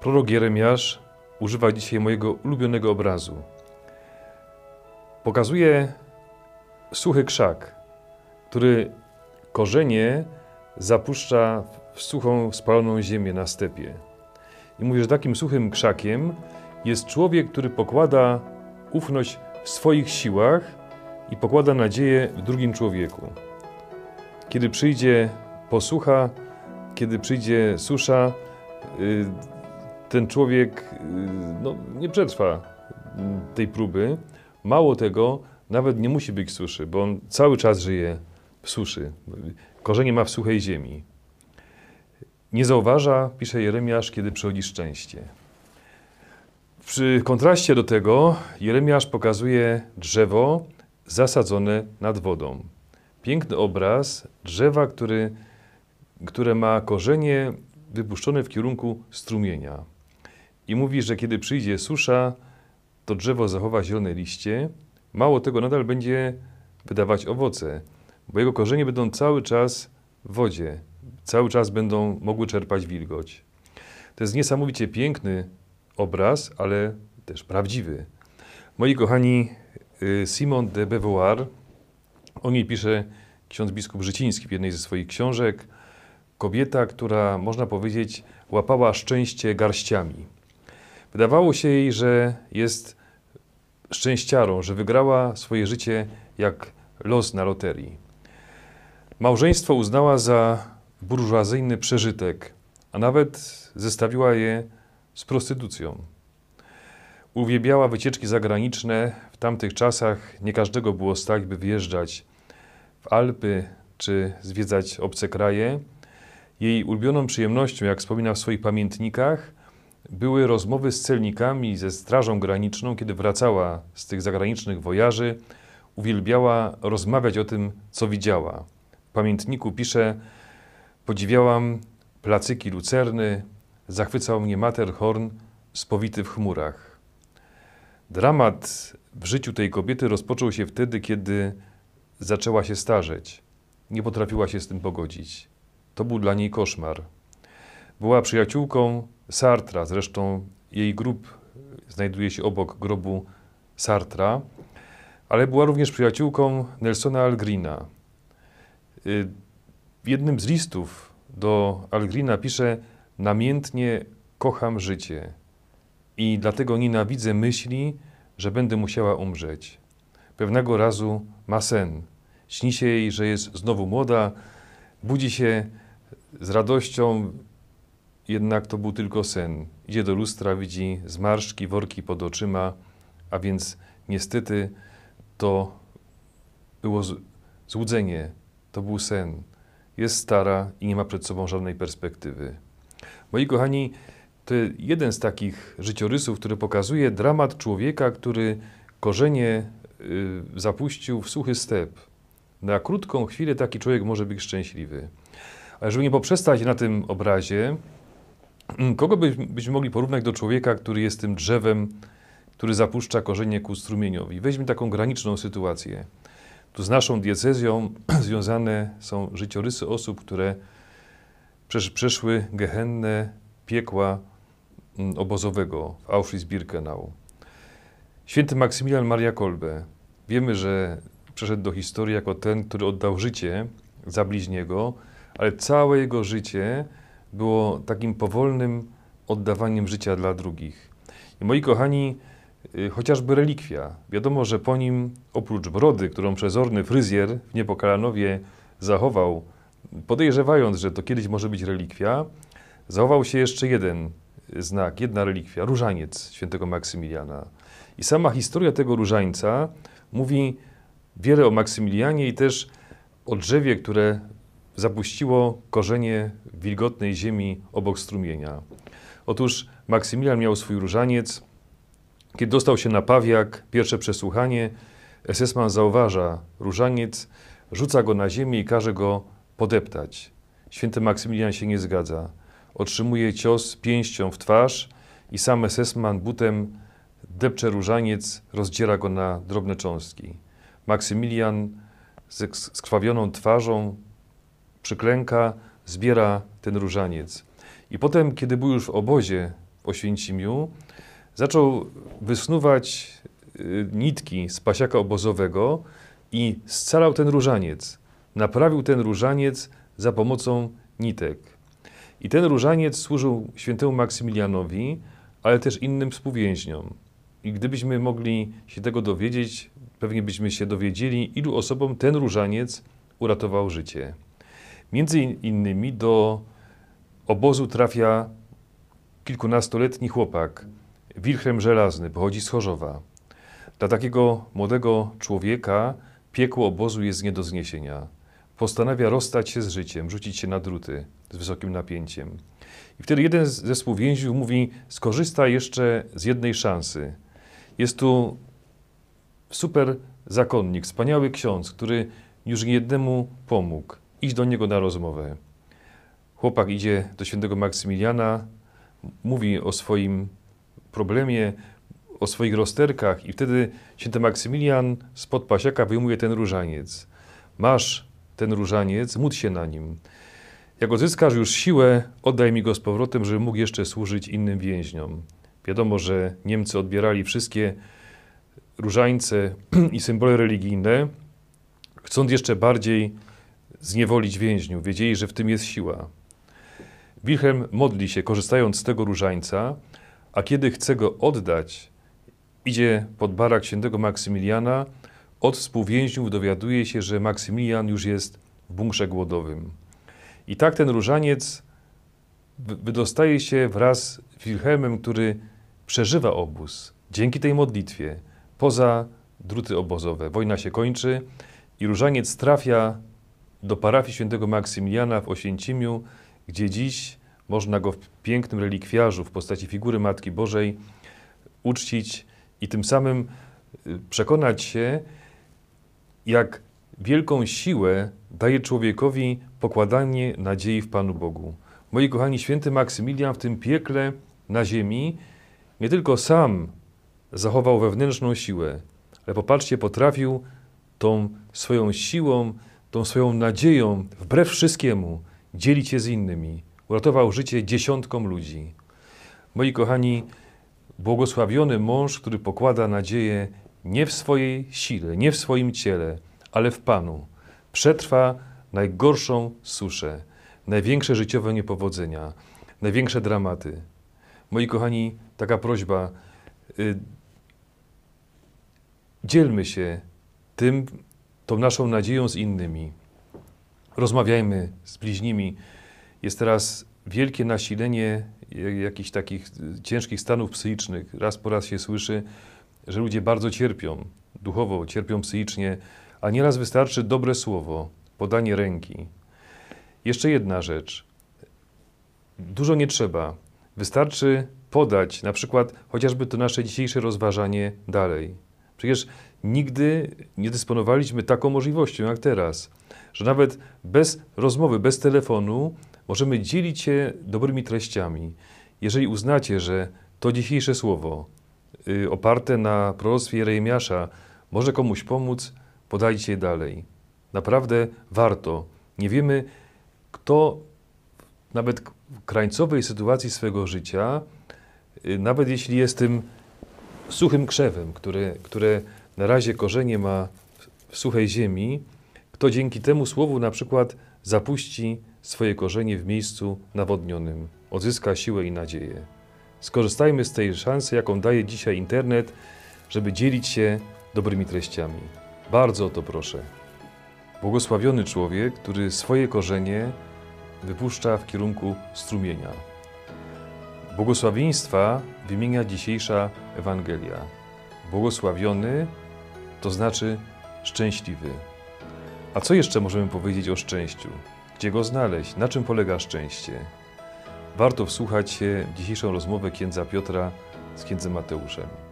Prorok Jeremiasz używa dzisiaj mojego ulubionego obrazu. Pokazuje suchy krzak, który korzenie zapuszcza w suchą, spaloną ziemię na stepie. I mówi, że takim suchym krzakiem jest człowiek, który pokłada ufność w swoich siłach i pokłada nadzieję w drugim człowieku. Kiedy przyjdzie posłucha, kiedy przyjdzie susza, y, ten człowiek y, no, nie przetrwa tej próby. Mało tego, nawet nie musi być suszy, bo on cały czas żyje w suszy. Korzenie ma w suchej ziemi. Nie zauważa, pisze Jeremiasz, kiedy przychodzi szczęście. Przy kontraście do tego Jeremiasz pokazuje drzewo zasadzone nad wodą. Piękny obraz drzewa, który, które ma korzenie wypuszczone w kierunku strumienia. I mówi, że kiedy przyjdzie susza, to drzewo zachowa zielone liście. Mało tego, nadal będzie wydawać owoce, bo jego korzenie będą cały czas w wodzie, cały czas będą mogły czerpać wilgoć. To jest niesamowicie piękny obraz, ale też prawdziwy. Moi kochani, y, Simon de Beauvoir, o niej pisze ksiądz biskup Życiński w jednej ze swoich książek. Kobieta, która, można powiedzieć, łapała szczęście garściami. Wydawało się jej, że jest szczęściarą, że wygrała swoje życie jak los na loterii. Małżeństwo uznała za burżuazyjny przeżytek, a nawet zestawiła je z prostytucją. Uwielbiała wycieczki zagraniczne. W tamtych czasach nie każdego było stać, by wyjeżdżać w Alpy czy zwiedzać obce kraje. Jej ulubioną przyjemnością, jak wspomina w swoich pamiętnikach, były rozmowy z celnikami, ze Strażą Graniczną, kiedy wracała z tych zagranicznych wojaży. Uwielbiała rozmawiać o tym, co widziała. W pamiętniku pisze: Podziwiałam placyki lucerny, zachwycał mnie Matterhorn spowity w chmurach. Dramat w życiu tej kobiety rozpoczął się wtedy, kiedy zaczęła się starzeć. Nie potrafiła się z tym pogodzić. To był dla niej koszmar. Była przyjaciółką Sartra, zresztą jej grób znajduje się obok grobu Sartra, ale była również przyjaciółką Nelsona Algrina. Y, w jednym z listów do Algrina pisze: Namiętnie kocham życie i dlatego nienawidzę myśli, że będę musiała umrzeć. Pewnego razu ma sen. Śni się jej, że jest znowu młoda, budzi się z radością, jednak to był tylko sen. Idzie do lustra, widzi zmarszczki, worki pod oczyma, a więc niestety to było złudzenie, to był sen. Jest stara i nie ma przed sobą żadnej perspektywy. Moi kochani, to jeden z takich życiorysów, który pokazuje dramat człowieka, który korzenie y, zapuścił w suchy step. Na krótką chwilę taki człowiek może być szczęśliwy. Ale żeby nie poprzestać na tym obrazie, kogo byśmy mogli porównać do człowieka, który jest tym drzewem, który zapuszcza korzenie ku strumieniowi? Weźmy taką graniczną sytuację. Tu z naszą diecezją związane są życiorysy osób, które przeszły gehenne piekła mm, obozowego w Auschwitz-Birkenau. Święty Maksymilian Maria Kolbe. Wiemy, że przeszedł do historii jako ten, który oddał życie za bliźniego, ale całe jego życie było takim powolnym oddawaniem życia dla drugich. I moi kochani, y, chociażby relikwia. Wiadomo, że po nim, oprócz brody, którą przezorny fryzjer w Niepokalanowie zachował, podejrzewając, że to kiedyś może być relikwia, zachował się jeszcze jeden znak, jedna relikwia, różaniec świętego Maksymiliana. I sama historia tego różańca mówi wiele o Maksymilianie i też o drzewie, które zapuściło korzenie wilgotnej ziemi obok strumienia. Otóż Maksymilian miał swój różaniec. Kiedy dostał się na pawiak, pierwsze przesłuchanie, SS-man zauważa różaniec, rzuca go na ziemię i każe go podeptać. Święty Maksymilian się nie zgadza. Otrzymuje cios pięścią w twarz i sam SS-man butem depcze różaniec, rozdziera go na drobne cząstki. Maksymilian z skrwawioną twarzą przyklęka, zbiera ten różaniec. I potem, kiedy był już w obozie, w Oświęcimiu zaczął wysnuwać y, nitki z pasiaka obozowego i scalał ten różaniec. Naprawił ten różaniec za pomocą nitek. I ten różaniec służył świętemu Maksymilianowi, ale też innym współwięźniom. I gdybyśmy mogli się tego dowiedzieć, pewnie byśmy się dowiedzieli, ilu osobom ten różaniec uratował życie. Między innymi do obozu trafia kilkunastoletni chłopak, Wilhelm Żelazny, pochodzi z Chorzowa. Dla takiego młodego człowieka piekło obozu jest nie do zniesienia. Postanawia rozstać się z życiem, rzucić się na druty z wysokim napięciem. I wtedy jeden ze współwięźniów mówi: Skorzysta jeszcze z jednej szansy. Jest tu super zakonnik, wspaniały ksiądz, który już niejednemu pomógł. Idź do niego na rozmowę. Chłopak idzie do świętego Maksymiliana, mówi o swoim problemie, o swoich rozterkach i wtedy święty Maksymilian spod pasiaka wyjmuje ten różaniec. Masz ten różaniec, módl się na nim. Jak odzyskasz już siłę, oddaj mi go z powrotem, żeby mógł jeszcze służyć innym więźniom. Wiadomo, że Niemcy odbierali wszystkie różańce i symbole religijne, chcąc jeszcze bardziej zniewolić więźniów. Wiedzieli, że w tym jest siła. Wilhelm modli się, korzystając z tego różańca, a kiedy chce go oddać, idzie pod barak świętego Maksymiliana. Od współwięźniów dowiaduje się, że Maksymilian już jest w bunkrze głodowym. I tak ten różaniec wydostaje się wraz z Wilhelmem, który przeżywa obóz dzięki tej modlitwie poza druty obozowe. Wojna się kończy i różaniec trafia do parafii świętego Maksymiliana w Oświęcimiu, gdzie dziś można go w pięknym relikwiarzu w postaci figury Matki Bożej uczcić i tym samym y, przekonać się, jak wielką siłę daje człowiekowi pokładanie nadziei w Panu Bogu. Moi kochani, święty Maksymilian w tym piekle na ziemi nie tylko sam zachował wewnętrzną siłę, ale popatrzcie, potrafił tą swoją siłą, tą swoją nadzieją, wbrew wszystkiemu, dzielić się z innymi. Uratował życie dziesiątkom ludzi. Moi kochani, błogosławiony mąż, który pokłada nadzieję nie w swojej sile, nie w swoim ciele, ale w Panu, przetrwa najgorszą suszę, największe życiowe niepowodzenia, największe dramaty. Moi kochani, taka prośba. Y, dzielmy się tym, tą naszą nadzieją z innymi. Rozmawiajmy z bliźnimi. Jest teraz wielkie nasilenie jakichś takich ciężkich stanów psychicznych. Raz po raz się słyszy, że ludzie bardzo cierpią duchowo, cierpią psychicznie, a nieraz wystarczy dobre słowo, podanie ręki. Jeszcze jedna rzecz. Dużo nie trzeba. Wystarczy podać na przykład chociażby to nasze dzisiejsze rozważanie dalej. Przecież nigdy nie dysponowaliśmy taką możliwością jak teraz, że nawet bez rozmowy, bez telefonu możemy dzielić się dobrymi treściami. Jeżeli uznacie, że to dzisiejsze słowo y, oparte na proroctwie Jeremiasza może komuś pomóc, podajcie je dalej. Naprawdę warto. Nie wiemy, kto nawet w krańcowej sytuacji swego życia, y, nawet jeśli jest tym suchym krzewem, które, które na razie korzenie ma w suchej ziemi, kto dzięki temu słowu na przykład zapuści swoje korzenie w miejscu nawodnionym, odzyska siłę i nadzieję. Skorzystajmy z tej szansy, jaką daje dzisiaj internet, żeby dzielić się dobrymi treściami. Bardzo o to proszę. Błogosławiony człowiek, który swoje korzenie wypuszcza w kierunku strumienia. Błogosławieństwa wymienia dzisiejsza Ewangelia. Błogosławiony to znaczy szczęśliwy. A co jeszcze możemy powiedzieć o szczęściu? Gdzie go znaleźć? Na czym polega szczęście? Warto wsłuchać się w dzisiejszą rozmowę księdza Piotra z księdzem Mateuszem.